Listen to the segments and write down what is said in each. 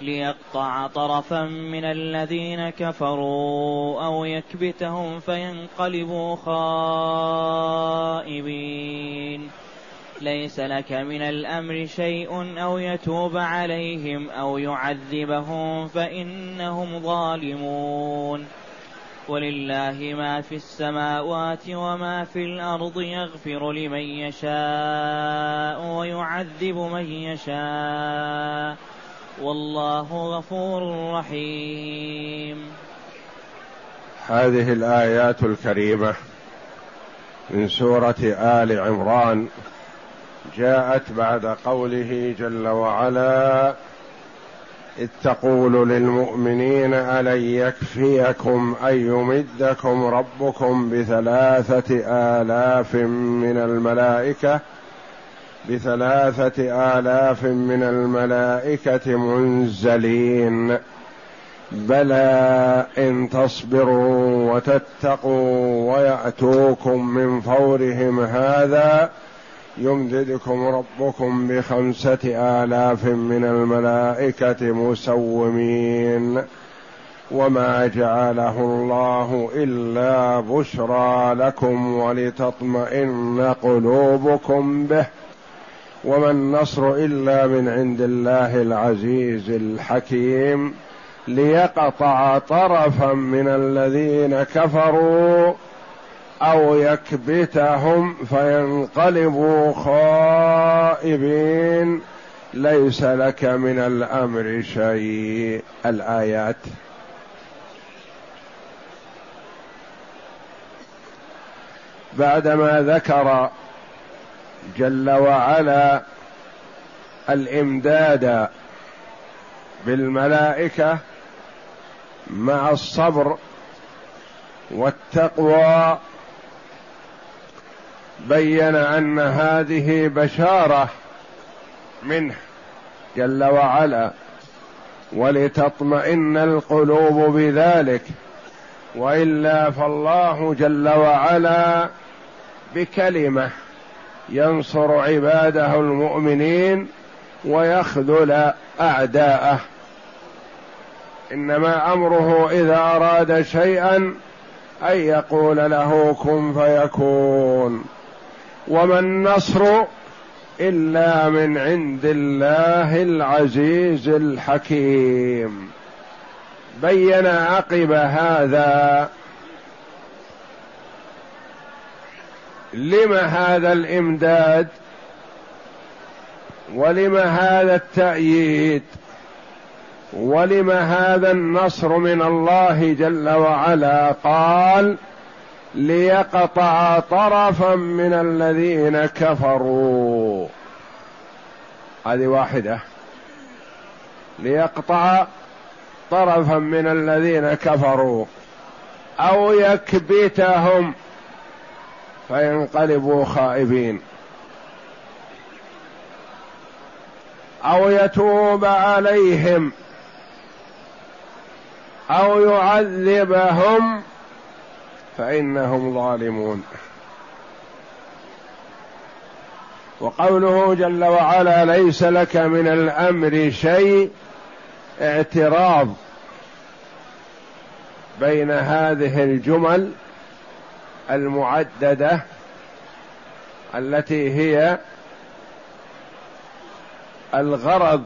ليقطع طرفا من الذين كفروا أو يكبتهم فينقلبوا خائبين. ليس لك من الأمر شيء أو يتوب عليهم أو يعذبهم فإنهم ظالمون. ولله ما في السماوات وما في الأرض يغفر لمن يشاء ويعذب من يشاء. والله غفور رحيم. هذه الآيات الكريمة من سورة آل عمران جاءت بعد قوله جل وعلا إذ تقول للمؤمنين ألن يكفيكم أن يمدكم ربكم بثلاثة آلاف من الملائكة بثلاثة آلاف من الملائكة منزلين. بلى إن تصبروا وتتقوا ويأتوكم من فورهم هذا يمددكم ربكم بخمسة آلاف من الملائكة مسومين. وما جعله الله إلا بشرى لكم ولتطمئن قلوبكم به. وما النصر إلا من عند الله العزيز الحكيم ليقطع طرفا من الذين كفروا أو يكبتهم فينقلبوا خائبين. ليس لك من الأمر شيء. الآيات. بعدما ذكر جل وعلا الإمداد بالملائكة مع الصبر والتقوى. بين أن هذه بشارة منه جل وعلا ولتطمئن القلوب بذلك. وإلا فالله جل وعلا بكلمة ينصر عباده المؤمنين ويخذل أعداءه. إنما أمره إذا أراد شيئا أن يقول له كن فيكون. وما النصر إلا من عند الله العزيز الحكيم. بين عقب هذا لم هذا الإمداد ولم هذا التأييد ولم هذا النصر من الله جل وعلا قال ليقطع طرفا من الذين كفروا. هذه واحدة. ليقطع طرفا من الذين كفروا أو يكبتهم. فينقلبوا خائبين. أو يتوب عليهم أو يعذبهم فإنهم ظالمون. وقوله جل وعلا ليس لك من الأمر شيء اعتراض بين هذه الجمل المعددة التي هي الغرض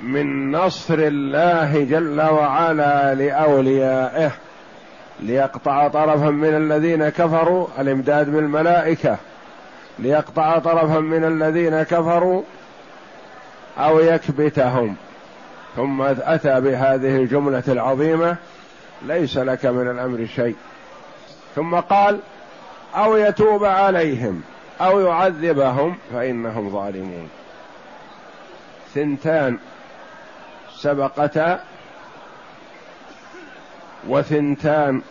من نصر الله جل وعلا لأوليائه ليقطع طرفا من الذين كفروا الإمداد بالملائكة ليقطع طرفا من الذين كفروا أو يكبتهم. ثم أتى بهذه الجملة العظيمة ليس لك من الأمر شيء. ثم قال أو يتوب عليهم أو يعذبهم فإنهم ظالمون. ثنتان سبقتا وثنتان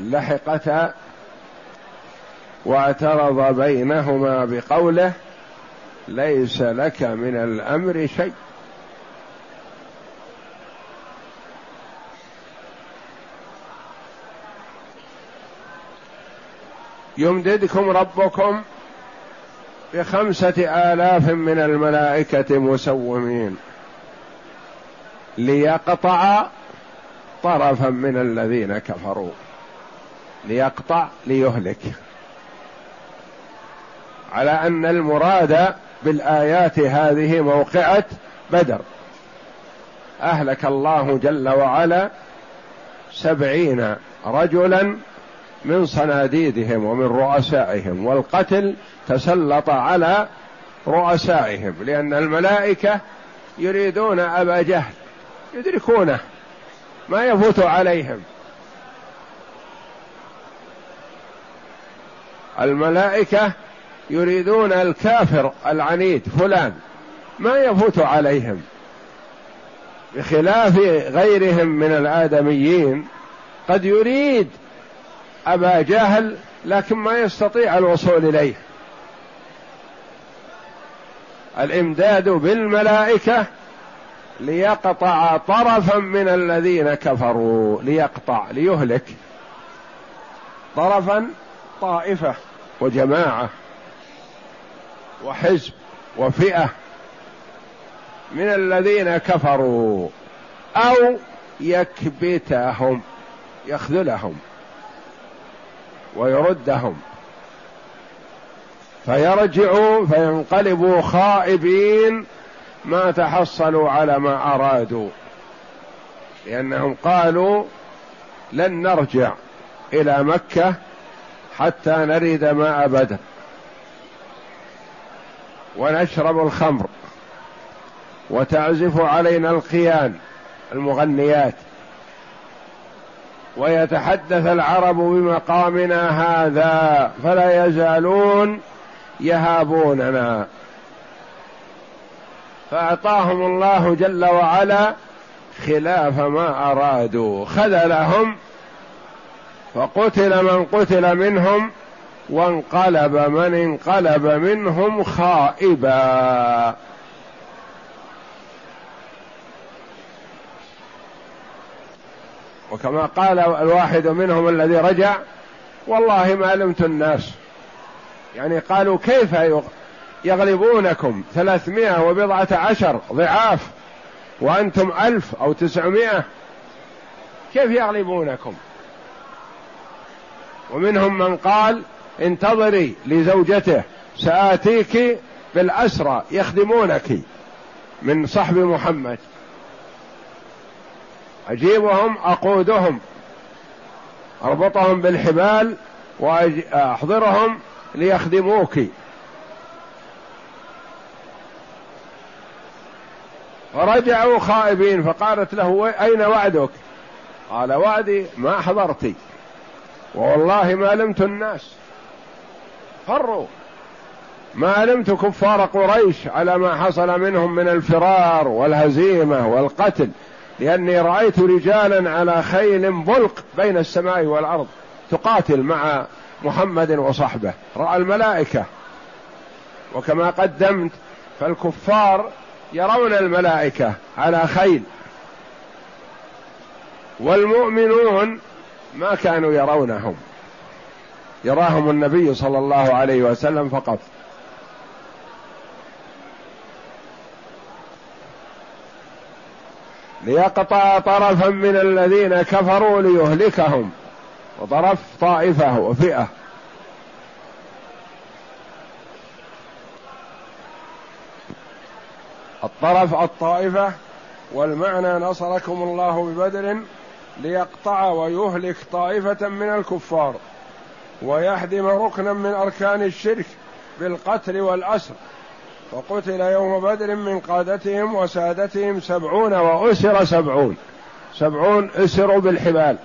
لحقتا واعترض بينهما بقوله ليس لك من الأمر شيء. يمددكم ربكم بخمسة آلاف من الملائكة مسومين ليقطع طرفا من الذين كفروا. ليقطع ليهلك. على أن المراد بالآيات هذه موقعة بدر. أهلك الله جل وعلا سبعين رجلا من صناديدهم ومن رؤسائهم والقتل تسلط على رؤسائهم لأن الملائكة يريدون أبا جهل يدركونه ما يفوت عليهم. الملائكة يريدون الكافر العنيد فلان ما يفوت عليهم. بخلاف غيرهم من الآدميين قد يريد أبا جهل لكن ما يستطيع الوصول إليه. الإمداد بالملائكة ليقطع طرفا من الذين كفروا ليقطع ليهلك. طرفا طائفة وجماعة وحزب وفئة من الذين كفروا أو يكبتهم يخذلهم. ويردهم. فيرجعوا فينقلبوا خائبين ما تحصلوا على ما أرادوا لأنهم قالوا لن نرجع إلى مكة حتى نرد ماء بدر ونشرب الخمر وتعزف علينا القيان المغنيات. ويتحدث العرب بمقامنا هذا فلا يزالون يهابوننا. فأعطاهم الله جل وعلا خلاف ما أرادوا. خذلهم فقتل من قتل منهم وانقلب من انقلب منهم خائبا. وكما قال الواحد منهم الذي رجع والله ما علمت الناس. يعني قالوا كيف يغلبونكم ثلاثمائة وبضعة عشر ضعاف وأنتم ألف أو تسعمائة؟ كيف يغلبونكم؟ ومنهم من قال انتظري لزوجته سآتيك بالأسرى يخدمونك من صحب محمد. أجيبهم أقودهم. أربطهم بالحبال وأحضرهم ليخدموك. فرجعوا خائبين فقالت له أين وعدك؟ قال وعدي ما حضرتي والله ما علمت الناس. فروا. ما علمت كفار قريش على ما حصل منهم من الفرار والهزيمة والقتل. لأني رأيت رجالا على خيل بلق بين السماء والأرض تقاتل مع محمد وصحبه. رأى الملائكة. وكما قدمت فالكفار يرون الملائكة على خيل. والمؤمنون ما كانوا يرونهم. يراهم النبي صلى الله عليه وسلم فقط. ليقطع طرفا من الذين كفروا ليهلكهم وطرف طائفه وفئه. الطرف الطائفة والمعنى نصركم الله ببدر ليقطع ويهلك طائفة من الكفار ويهدم ركنا من أركان الشرك بالقتل والأسر. وقتل يوم بدر من قادتهم وسادتهم سبعون وأسر سبعون. سبعون أسروا بالحبال.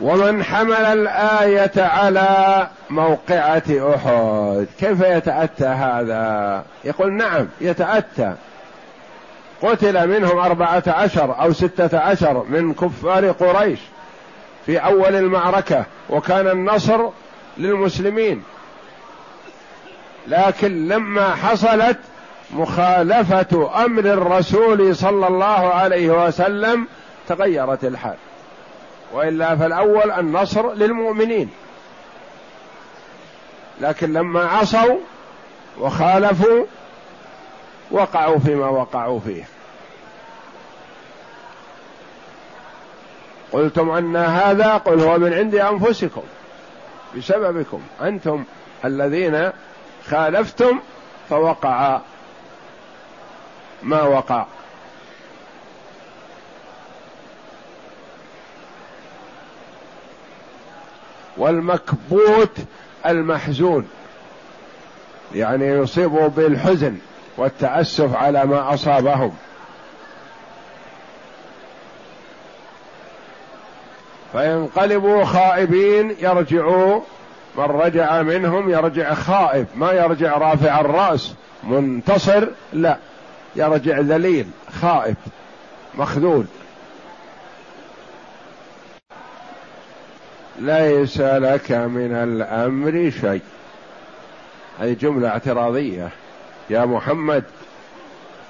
ومن حمل الآية على موقعة أحد كيف يتأتى هذا؟ يقول نعم يتأتى. قتل منهم أربعة عشر أو ستة عشر من كفار قريش. في أول المعركة وكان النصر للمسلمين. لكن لما حصلت مخالفة أمر الرسول صلى الله عليه وسلم تغيرت الحال. وإلا فالأول النصر للمؤمنين. لكن لما عصوا وخالفوا وقعوا فيما وقعوا فيه. قلتم أن هذا قل هو من عند أنفسكم. بسببكم. أنتم الذين خالفتم فوقع ما وقع. والمكبوت المحزون. يعني يصيبه بالحزن والتأسف على ما أصابهم. فينقلبوا خائبين يرجعوا من رجع منهم يرجع خائب ما يرجع رافع الرأس منتصر لا يرجع ذليل خائب مخذول. ليس لك من الأمر شيء. هذه جملة اعتراضية. يا محمد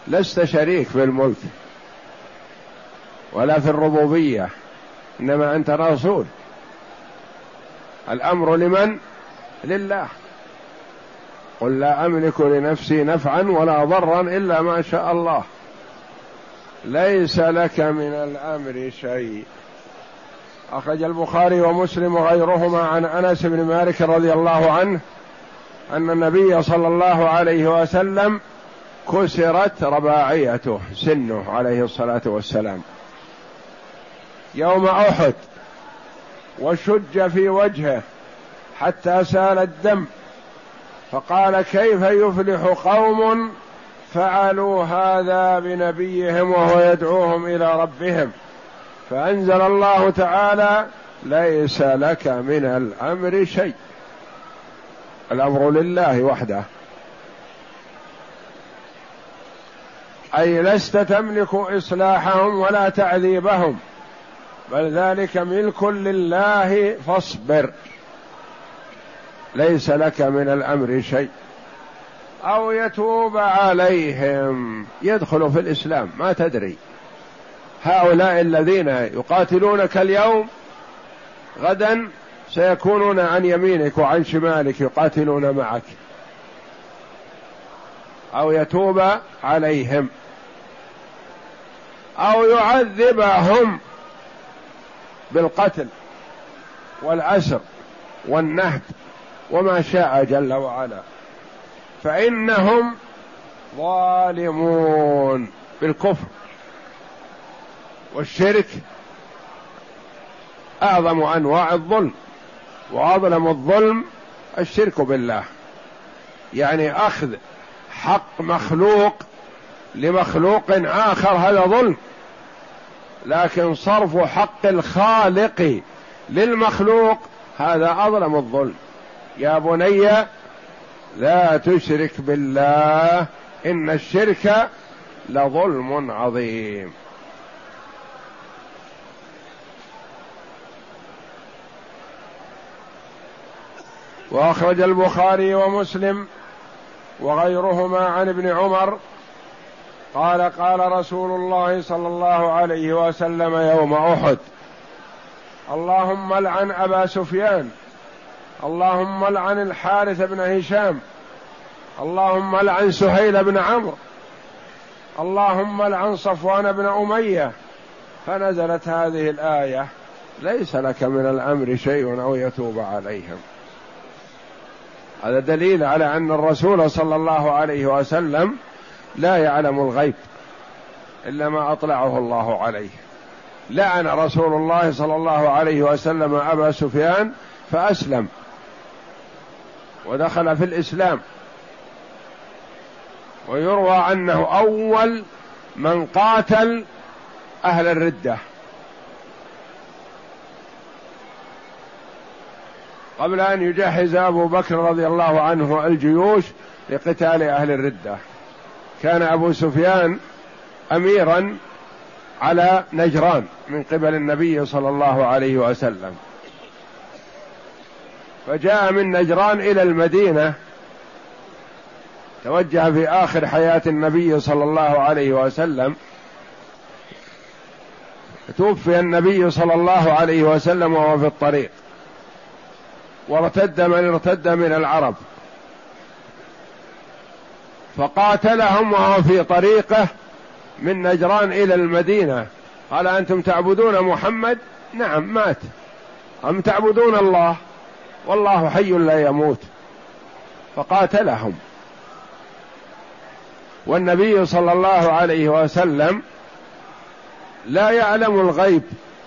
لست شريك في الملك ولا في الربوبية. إنما أنت رسول. الأمر لمن؟ لله. قل لا أملك لنفسي نفعا ولا ضرا إلا ما شاء الله. ليس لك من الأمر شيء. أخرج البخاري ومسلم وغيرهما عن أنس بن مالك رضي الله عنه أن النبي صلى الله عليه وسلم كسرت رباعيته سنه عليه الصلاة والسلام. يوم أحد وشج في وجهه حتى سال الدم فقال كيف يفلح قوم فعلوا هذا بنبيهم وهو يدعوهم إلى ربهم فأنزل الله تعالى ليس لك من الأمر شيء الأمر لله وحده أي لست تملك إصلاحهم ولا تعذيبهم بل ذلك ملك لله فاصبر. ليس لك من الأمر شيء. أو يتوب عليهم. يدخل في الإسلام ما تدري. هؤلاء الذين يقاتلونك اليوم غدا سيكونون عن يمينك وعن شمالك يقاتلون معك. أو يتوب عليهم. أو يعذبهم. بالقتل والاسر والنهب وما شاء جل وعلا. فإنهم ظالمون بالكفر والشرك. أعظم أنواع الظلم وأظلم الظلم الشرك بالله. يعني أخذ حق مخلوق لمخلوق آخر هذا ظلم. لكن صرف حق الخالق للمخلوق هذا أظلم الظلم. يا بني لا تشرك بالله إن الشرك لظلم عظيم. وأخرج البخاري ومسلم وغيرهما عن ابن عمر قال قال رسول الله صلى الله عليه وسلم يوم أحد اللهم لعن أبا سفيان اللهم لعن الحارث بن هشام اللهم لعن سهيل بن عمرو اللهم لعن صفوان بن أمية فنزلت هذه الآية ليس لك من الأمر شيء أو يتوب عليهم. هذا دليل على أن الرسول صلى الله عليه وسلم لا يعلم الغيب إلا ما أطلعه الله عليه. لعن رسول الله صلى الله عليه وسلم أبا سفيان فأسلم ودخل في الإسلام. ويروى أنه أول من قاتل أهل الردة. قبل أن يجهز أبو بكر رضي الله عنه الجيوش لقتال أهل الردة. كان أبو سفيان أميرا على نجران من قبل النبي صلى الله عليه وسلم. فجاء من نجران إلى المدينة توجه في آخر حياة النبي صلى الله عليه وسلم. توفي النبي صلى الله عليه وسلم وهو في الطريق. وارتد من ارتد من العرب. فقاتلهم وهو في طريقه من نجران إلى المدينة. قال أنتم تعبدون محمد؟ نعم مات. أم تعبدون الله؟ والله حي لا يموت. فقاتلهم. والنبي صلى الله عليه وسلم لا يعلم الغيب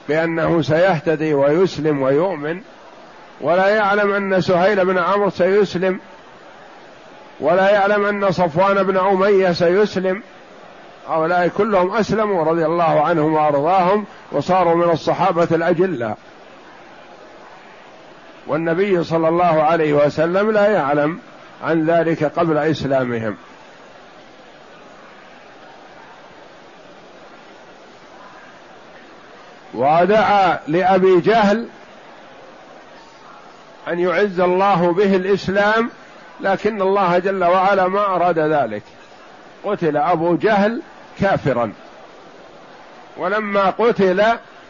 بأنه سيهتدي ويسلم ويؤمن ولا يعلم أن سهيل بن عمرو سيسلم ولا يعلم أن صفوان بن أمية سيسلم. هؤلاء كلهم أسلموا رضي الله عنهم وأرضاهم وصاروا من الصحابة الاجلاء والنبي صلى الله عليه وسلم لا يعلم عن ذلك قبل إسلامهم. ودعا لأبي جهل أن يعز الله به الإسلام لكن الله جل وعلا ما أراد ذلك. قتل أبو جهل كافرا. ولما قتل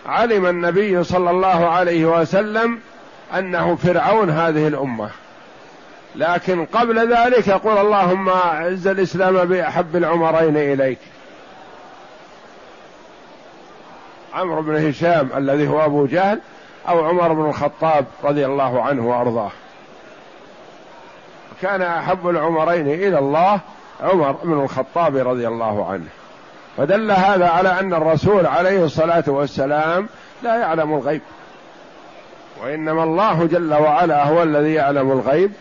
علم النبي صلى الله عليه وسلم أنه فرعون هذه الأمة. لكن قبل ذلك يقول اللهم أعز الإسلام بأحب العمرين إليك. عمرو بن هشام الذي هو أبو جهل أو عمر بن الخطاب رضي الله عنه وأرضاه. كان أحب العمرين إلى الله عمر بن الخطاب رضي الله عنه. فدل هذا على أن الرسول عليه الصلاة والسلام لا يعلم الغيب وإنما الله جل وعلا هو الذي يعلم الغيب.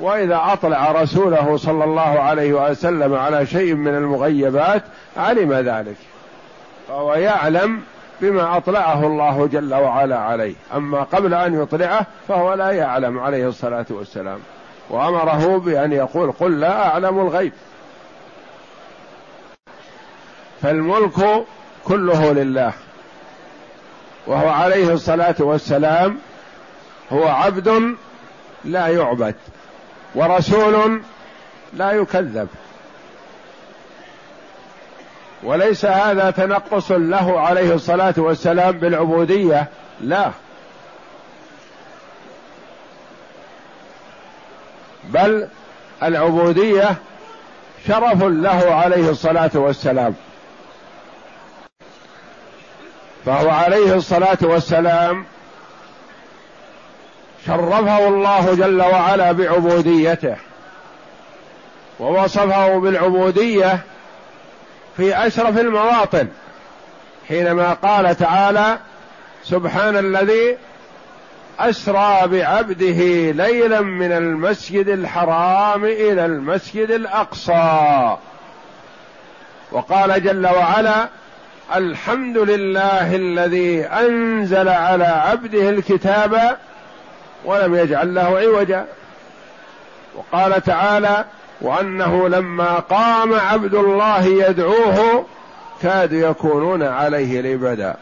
وإذا أطلع رسوله صلى الله عليه وسلم على شيء من المغيبات علم ذلك فهو يعلم بما أطلعه الله جل وعلا عليه. أما قبل أن يطلعه فهو لا يعلم عليه الصلاة والسلام. وأمره بأن يقول قل لا أعلم الغيب. فالملك كله لله وهو عليه الصلاة والسلام هو عبد لا يعبد ورسول لا يكذب. وليس هذا تنقص له عليه الصلاة والسلام بالعبودية لا. بل العبودية شرف له عليه الصلاة والسلام. فهو عليه الصلاة والسلام شرفه الله جل وعلا بعبوديته ووصفه بالعبودية في أشرف المواطن حينما قال تعالى سبحان الذي أسرى بعبده ليلا من المسجد الحرام إلى المسجد الأقصى. وقال جل وعلا الحمد لله الذي أنزل على عبده الكتاب ولم يجعل له عوجا. وقال تعالى وأنه لما قام عبد الله يدعوه كادوا يكونون عليه لبدا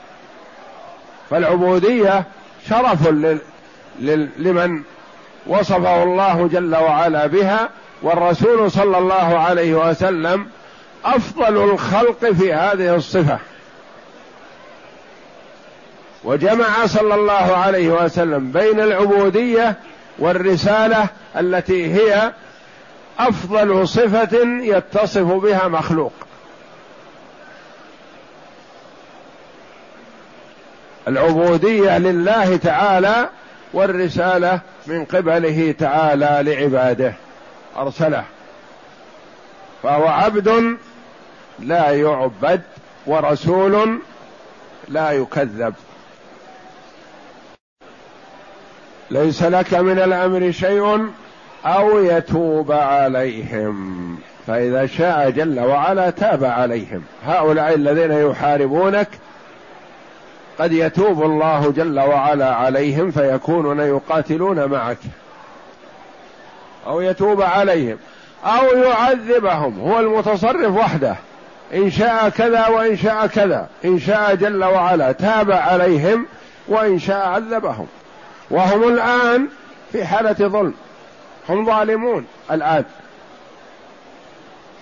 فالعبودية شرف لمن وصفه الله جل وعلا بها والرسول صلى الله عليه وسلم أفضل الخلق في هذه الصفة. وجمع صلى الله عليه وسلم بين العبودية والرسالة التي هي أفضل صفة يتصف بها مخلوق. العبودية لله تعالى والرسالة من قبله تعالى لعباده. أرسله. فهو عبد لا يعبد ورسول لا يكذب. ليس لك من الأمر شيء أو يتوب عليهم. فإذا شاء جل وعلا تاب عليهم. هؤلاء الذين يحاربونك قد يتوب الله جل وعلا عليهم فيكونون يقاتلون معك. أو يتوب عليهم. أو يعذبهم. هو المتصرف وحده. إن شاء كذا وإن شاء كذا. إن شاء جل وعلا تاب عليهم وإن شاء عذبهم. وهم الآن في حالة ظلم. هم ظالمون الآن.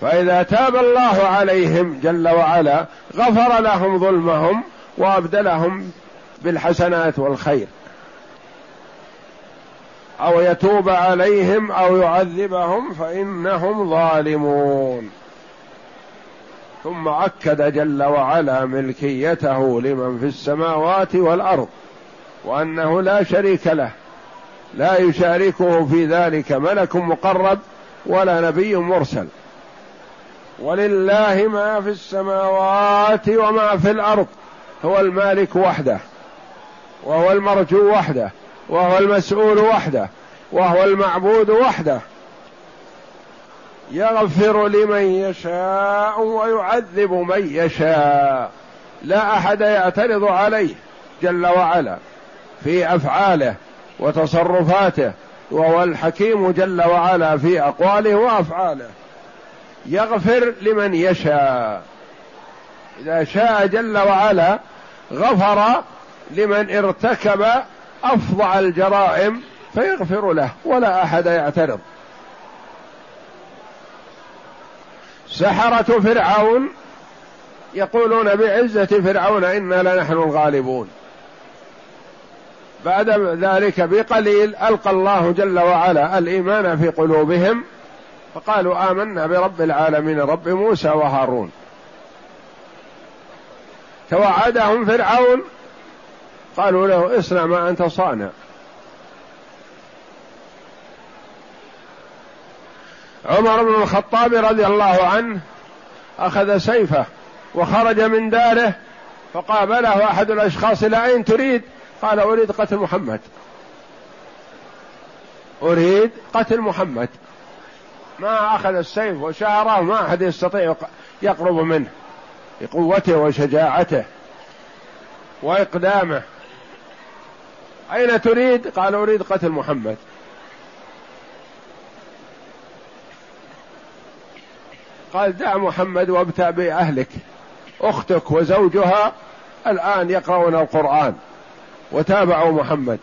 فإذا تاب الله عليهم جل وعلا غفر لهم ظلمهم وأبدلهم بالحسنات والخير. أو يتوب عليهم أو يعذبهم فإنهم ظالمون. ثم أكد جل وعلا ملكيته لمن في السماوات والأرض وأنه لا شريك له. لا يشاركه في ذلك ملك مقرب ولا نبي مرسل. ولله ما في السماوات وما في الأرض. هو المالك وحده وهو المرجو وحده وهو المسؤول وحده وهو المعبود وحده. يغفر لمن يشاء ويعذب من يشاء. لا أحد يعترض عليه جل وعلا في أفعاله وتصرفاته وهو الحكيم جل وعلا في أقواله وأفعاله. يغفر لمن يشاء. إذا شاء جل وعلا غفر لمن ارتكب افظع الجرائم فيغفر له ولا أحد يعترض. سحرة فرعون يقولون بعزة فرعون إنا لنحن الغالبون. بعد ذلك بقليل ألقى الله جل وعلا الإيمان في قلوبهم فقالوا آمنا برب العالمين رب موسى وهارون. توعدهم فرعون. قالوا له اصنع ما أنت صانع. عمر بن الخطاب رضي الله عنه أخذ سيفه وخرج من داره فقابله أحد الأشخاص إلى أين تريد؟ قال أريد قتل محمد. أريد قتل محمد. ما أخذ السيف وشعره ما أحد يستطيع يقرب منه. بقوته وشجاعته وإقدامه. أين تريد؟ قال أريد قتل محمد. قال دع محمد وابتع بأهلك. أختك وزوجها الآن يقرؤون القرآن وتابعوا محمد.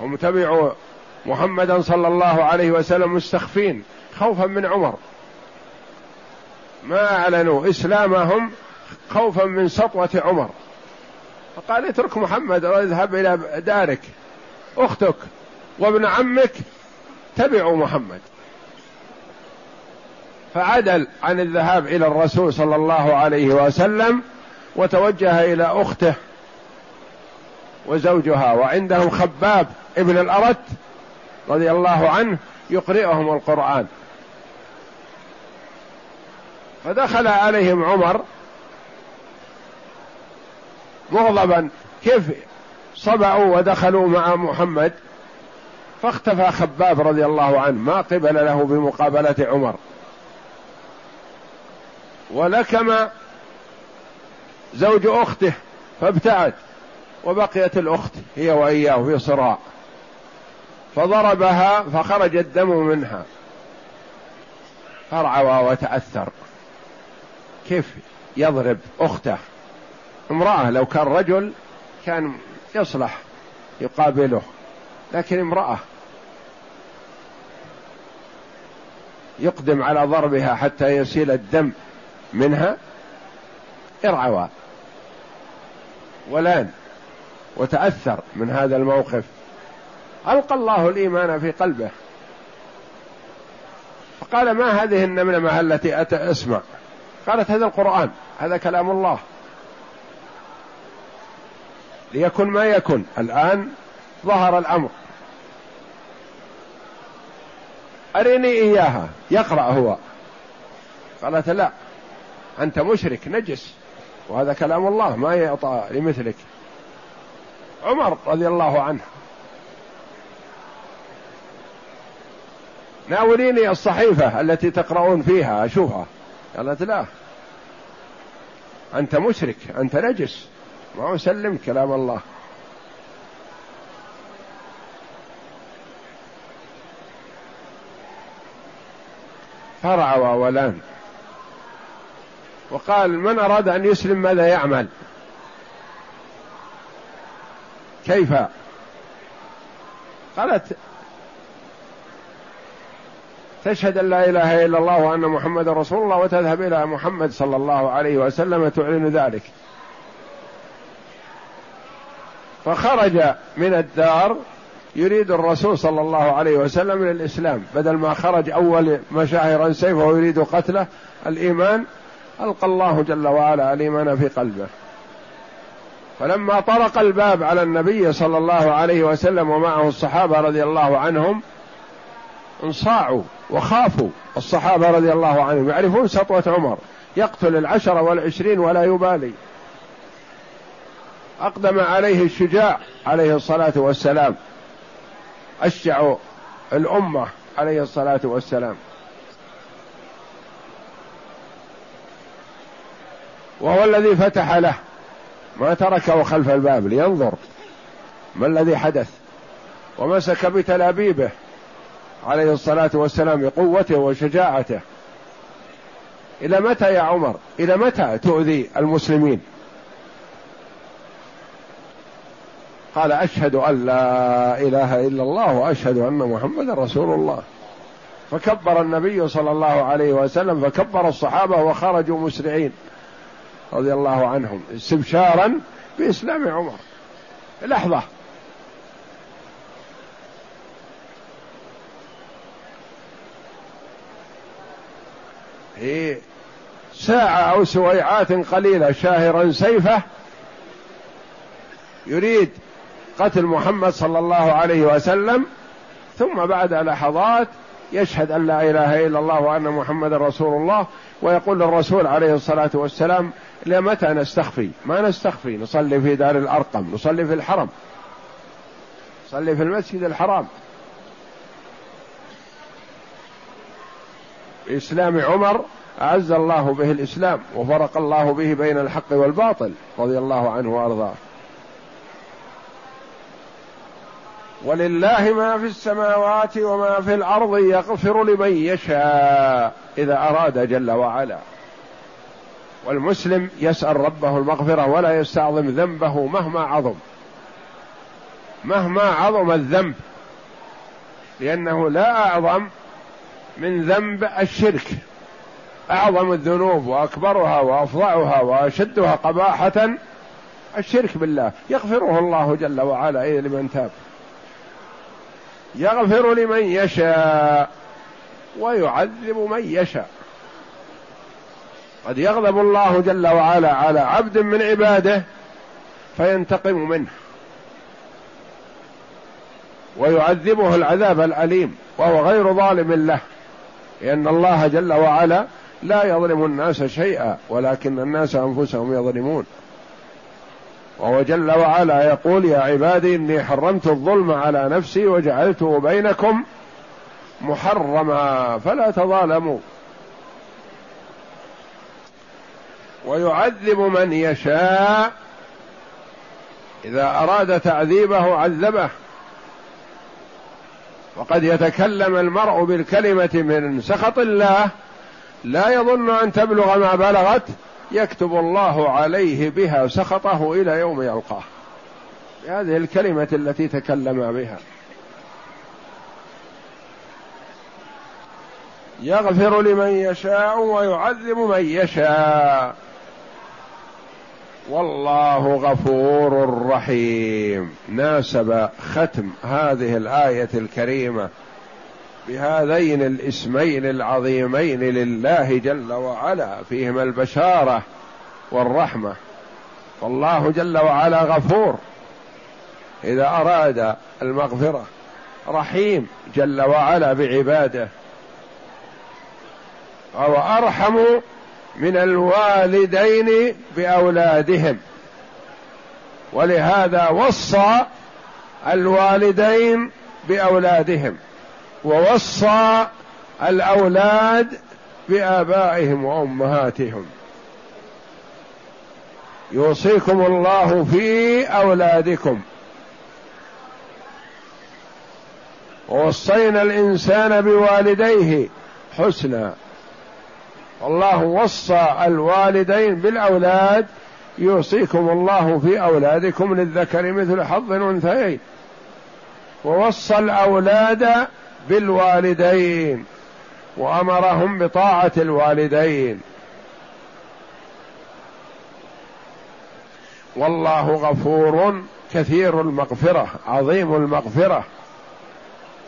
هم تبعوا محمدا صلى الله عليه وسلم مستخفين خوفا من عمر. ما أعلنوا إسلامهم خوفا من سطوة عمر. فقال اترك محمد واذهب إلى دارك. أختك وابن عمك تبعوا محمد. فعدل عن الذهاب إلى الرسول صلى الله عليه وسلم وتوجه إلى أخته وزوجها. وعندهم خباب ابن الأرت رضي الله عنه يقرئهم القرآن. فدخل عليهم عمر مغضبا. كيف صبعوا ودخلوا مع محمد؟ فاختفى خباب رضي الله عنه. ما قبل له بمقابلة عمر. ولكم زوج أخته فابتعد وبقيت الأخت هي وإياه في صراع. فضربها فخرج الدم منها. فرعوى وتأثر. كيف يضرب أخته؟ امرأة لو كان رجل كان يصلح يقابله لكن امرأة يقدم على ضربها حتى يسيل الدم منها ارعوى ولان وتأثر من هذا الموقف. ألقى الله الإيمان في قلبه. فقال ما هذه النملمة التي أتى أسمع. قالت هذا القرآن هذا كلام الله. ليكن ما يكن الآن ظهر الأمر. أرني إياها يقرأ هو. قالت لا أنت مشرك نجس. وهذا كلام الله ما يعطى لمثلك. عمر رضي الله عنه. ناوليني الصحيفة التي تقرؤون فيها أشوفها. قالت لا. أنت مشرك أنت نجس. ما أسلم كلام الله. فرع وولان وقال من أراد أن يسلم ماذا يعمل؟ كيف؟ قالت تشهد أن لا إله إلا الله وأن محمد رسول الله وتذهب إلى محمد صلى الله عليه وسلم تعلن ذلك. فخرج من الدار يريد الرسول صلى الله عليه وسلم للإسلام. بدل ما خرج أول مشاعرا سيفه ويريد قتله الإيمان ألقى الله جل وعلا الإيمان في قلبه. فلما طرق الباب على النبي صلى الله عليه وسلم ومعه الصحابة رضي الله عنهم انصاعوا وخافوا. الصحابة رضي الله عنهم يعرفون سطوة عمر. يقتل العشرة والعشرين ولا يبالي. أقدم عليه الشجاع عليه الصلاة والسلام. أشجع الأمة عليه الصلاة والسلام. وهو الذي فتح له. ما تركه خلف الباب لينظر. ما الذي حدث؟ ومسك بتلابيبه. عليه الصلاة والسلام بقوته وشجاعته. إلى متى يا عمر؟ إلى متى تؤذي المسلمين؟ قال أشهد أن لا إله إلا الله وأشهد أن محمدا رسول الله. فكبر النبي صلى الله عليه وسلم فكبر الصحابة وخرجوا مسرعين رضي الله عنهم استبشارا بإسلام عمر. لحظة. في ساعة أو سويعات قليلة شاهرا سيفة يريد قتل محمد صلى الله عليه وسلم ثم بعد لحظات يشهد أن لا إله إلا الله وأن محمد رسول الله ويقول للرسول عليه الصلاة والسلام لمتى نستخفي؟ ما نستخفي نصلي في دار الأرقم، نصلي في الحرم. نصلي في المسجد الحرام. بإسلام عمر أعز الله به الإسلام وفرق الله به بين الحق والباطل رضي الله عنه وأرضاه. ولله ما في السماوات وما في الأرض يغفر لمن يشاء إذا أراد جل وعلا. والمسلم يسأل ربه المغفرة ولا يستعظم ذنبه مهما عظم. مهما عظم الذنب. لأنه لا أعظم من ذنب الشرك. أعظم الذنوب وأكبرها وافظعها وأشدها قباحة الشرك بالله. يغفره الله جل وعلا. لمن تاب. يغفر لمن يشاء ويعذب من يشاء. قد يغضب الله جل وعلا على عبد من عباده فينتقم منه. ويعذبه العذاب الأليم. وهو غير ظالم له. لأن الله جل وعلا لا يظلم الناس شيئا ولكن الناس أنفسهم يظلمون. وهو جل وعلا يقول يا عبادي إني حرمت الظلم على نفسي وجعلته بينكم محرما فلا تظالموا. ويعذب من يشاء إذا أراد تعذيبه عذبه. وقد يتكلم المرء بالكلمة من سخط الله لا يظن أن تبلغ ما بلغت يكتب الله عليه بها سخطه إلى يوم يلقاه. هذه الكلمة التي تكلم بها. يغفر لمن يشاء ويعذب من يشاء. والله غفور رحيم. ناسب ختم هذه الآية الكريمة بهذين الاسمين العظيمين لله جل وعلا فيهما البشارة والرحمة. والله جل وعلا غفور. إذا أراد المغفرة رحيم جل وعلا بعباده. وهو أرحم من الوالدين بأولادهم. ولهذا وصى الوالدين بأولادهم ووصى الأولاد بآبائهم وأمهاتهم. يوصيكم الله في أولادكم. ووصينا الإنسان بوالديه حسنا. الله وصى الوالدين بالأولاد يوصيكم الله في أولادكم للذكر مثل حظ الأنثيين. ووصى الأولاد بالوالدين وأمرهم بطاعة الوالدين. والله غفور كثير المغفرة عظيم المغفرة.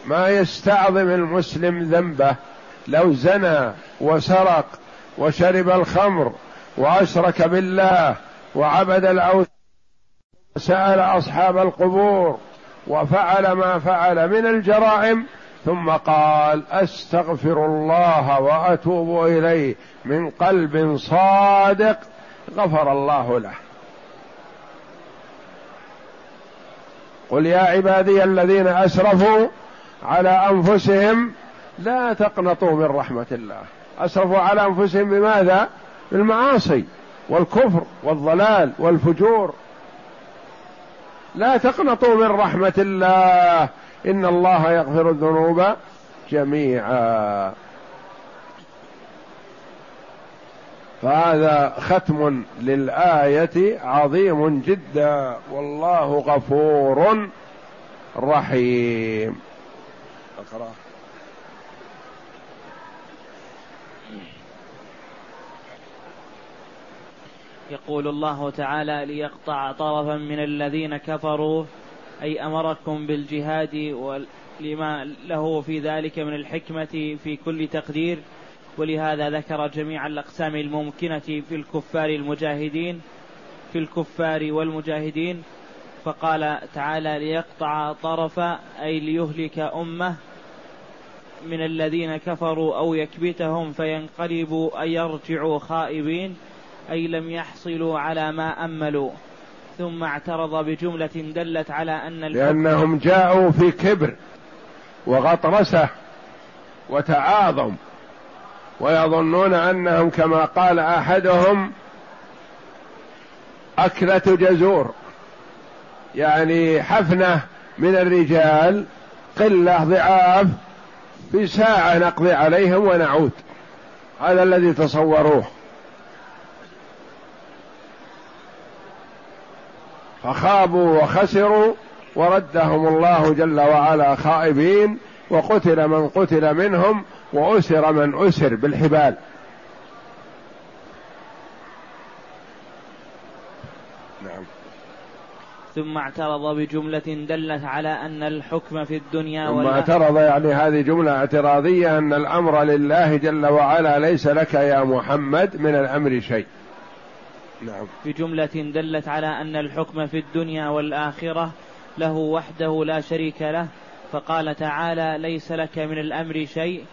ما يستعظم المسلم ذنبه لو زنى وسرق وشرب الخمر وأشرك بالله وعبد الأوثان سال أصحاب القبور وفعل ما فعل من الجرائم ثم قال أستغفر الله وأتوب إليه من قلب صادق غفر الله له. قل يا عبادي الذين أسرفوا على أنفسهم لا تقنطوا من رحمة الله. أسرفوا على أنفسهم بماذا؟ بالمعاصي والكفر والضلال والفجور. لا تقنطوا من رحمة الله. إن الله يغفر الذنوب جميعا. فهذا ختم للآية عظيم جدا. والله غفور رحيم. أقرأ. يقول الله تعالى ليقطع طرفا من الذين كفروا أي أمركم بالجهاد ولما له في ذلك من الحكمة في كل تقدير. ولهذا ذكر جميع الأقسام الممكنة في الكفار المجاهدين في الكفار والمجاهدين. فقال تعالى ليقطع طرفا أي ليهلك أمة من الذين كفروا أو يكبتهم فينقلبوا أي يرجعوا خائبين أي لم يحصلوا على ما أملوا. ثم اعترض بجملة دلت على أن لأنهم جاءوا في كبر وغطرسة وتعاظم ويظنون أنهم كما قال أحدهم أكلة جزور يعني حفنة من الرجال قلة ضعاف في ساعة نقضي عليهم ونعود. هذا الذي تصوروه. فخابوا وخسروا وردهم الله جل وعلا خائبين وقتل من قتل منهم وأسر من أسر بالحبال نعم ثم اعترض بجملة دلت على أن الحكم في الدنيا ثم اعترض يعني هذه جملة اعتراضية أن الأمر لله جل وعلا ليس لك يا محمد من الأمر شيء. نعم. بجملة دلت على أن الحكم في الدنيا والآخرة له وحده لا شريك له فقال تعالى ليس لك من الأمر شيء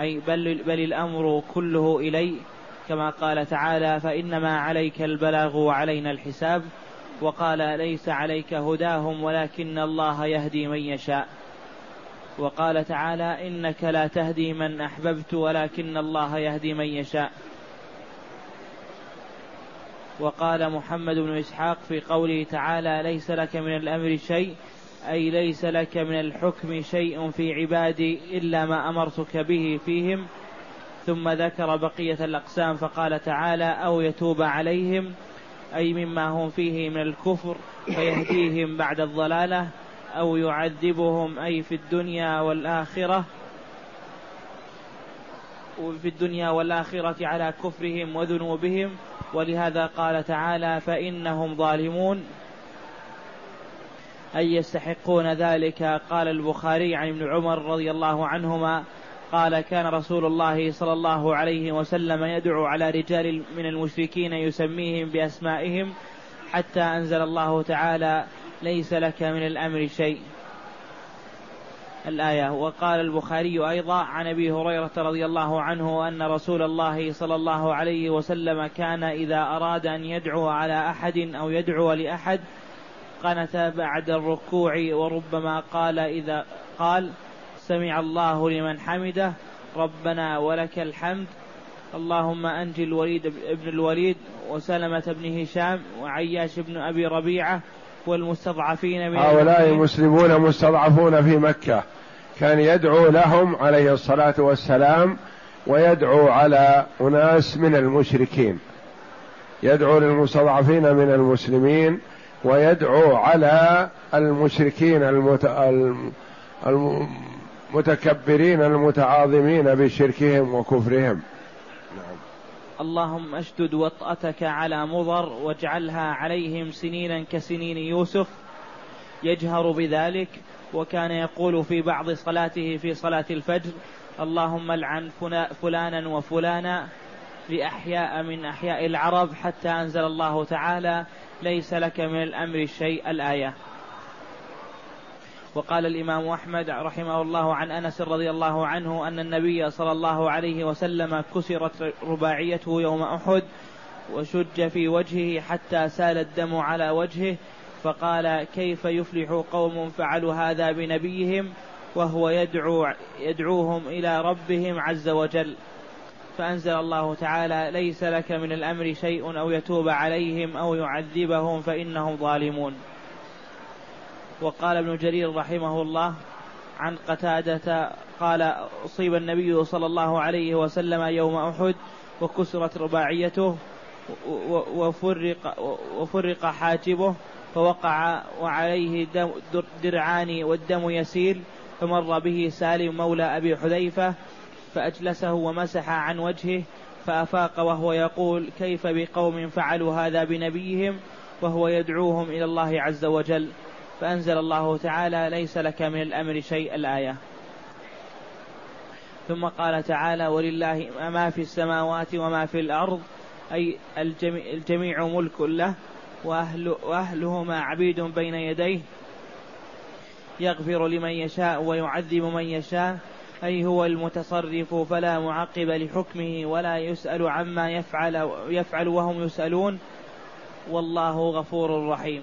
أي بل, بل الأمر كله إلي. كما قال تعالى فإنما عليك البلاغ وعلينا الحساب. وقال ليس عليك هداهم ولكن الله يهدي من يشاء. وقال تعالى إنك لا تهدي من أحببت ولكن الله يهدي من يشاء. وقال محمد بن إسحاق في قوله تعالى ليس لك من الأمر شيء أي ليس لك من الحكم شيء في عبادي إلا ما أمرتك به فيهم. ثم ذكر بقية الأقسام فقال تعالى أو يتوب عليهم. أي مما هم فيه من الكفر فيهديهم بعد الضلالة أو يعذبهم أي في الدنيا والآخرة وفي الدنيا والآخرة على كفرهم وذنوبهم. ولهذا قال تعالى فإنهم ظالمون. أي يستحقون ذلك؟ قال البخاري عن ابن عمر رضي الله عنهما قال كان رسول الله صلى الله عليه وسلم يدعو على رجال من المشركين يسميهم بأسمائهم حتى أنزل الله تعالى ليس لك من الأمر شيء. الآية. وقال البخاري أيضا عن أبي هريرة رضي الله عنه أن رسول الله صلى الله عليه وسلم كان إذا أراد أن يدعو على أحد أو يدعو لأحد قنت بعد الركوع وربما قال إذا قال سمع الله لمن حمده. ربنا ولك الحمد. اللهم أنجي الوليد ابن الوليد وسلمة بن هشام وعياش بن أبي ربيعة والمستضعفين من هؤلاء مسلمون مستضعفون في مكة. كان يدعو لهم عليه الصلاة والسلام ويدعو على أناس من المشركين. يدعو للمستضعفين من المسلمين ويدعو على المشركين المتكبرين المتعاظمين بشركهم وكفرهم. نعم. اللهم اشدد وطأتك على مضر واجعلها عليهم سنينا كسنين يوسف. يجهر بذلك وكان يقول في بعض صلاته في صلاة الفجر اللهم العن فلانا وفلانا لأحياء من أحياء العرب حتى أنزل الله تعالى ليس لك من الأمر شيء الآية. وقال الإمام أحمد رحمه الله عن أنس رضي الله عنه أن النبي صلى الله عليه وسلم كسرت رباعيته يوم أحد وشج في وجهه حتى سال الدم على وجهه فقال كيف يفلح قوم فعلوا هذا بنبيهم وهو يدعو يدعوهم إلى ربهم عز وجل. فأنزل الله تعالى ليس لك من الأمر شيء أو يتوب عليهم أو يعذبهم فإنهم ظالمون. وقال ابن جرير رحمه الله عن قتادة قال أصيب النبي صلى الله عليه وسلم يوم أحد وكسرت رباعيته وفرق, وفرق حاجبه فوقع وعليه درعان والدم يسيل فمر به سالم مولى أبي حذيفة فأجلسه ومسح عن وجهه فأفاق وهو يقول كيف بقوم فعلوا هذا بنبيهم وهو يدعوهم إلى الله عز وجل فأنزل الله تعالى ليس لك من الأمر شيء الآية. ثم قال تعالى ولله ما في السماوات وما في الأرض أي الجميع, ملك له وأهل وأهلهما عبيد بين يديه. يغفر لمن يشاء ويعذب من يشاء. أي هو المتصرف فلا معقب لحكمه ولا يسأل عما يفعل يفعل وهم يسألون. والله غفور رحيم.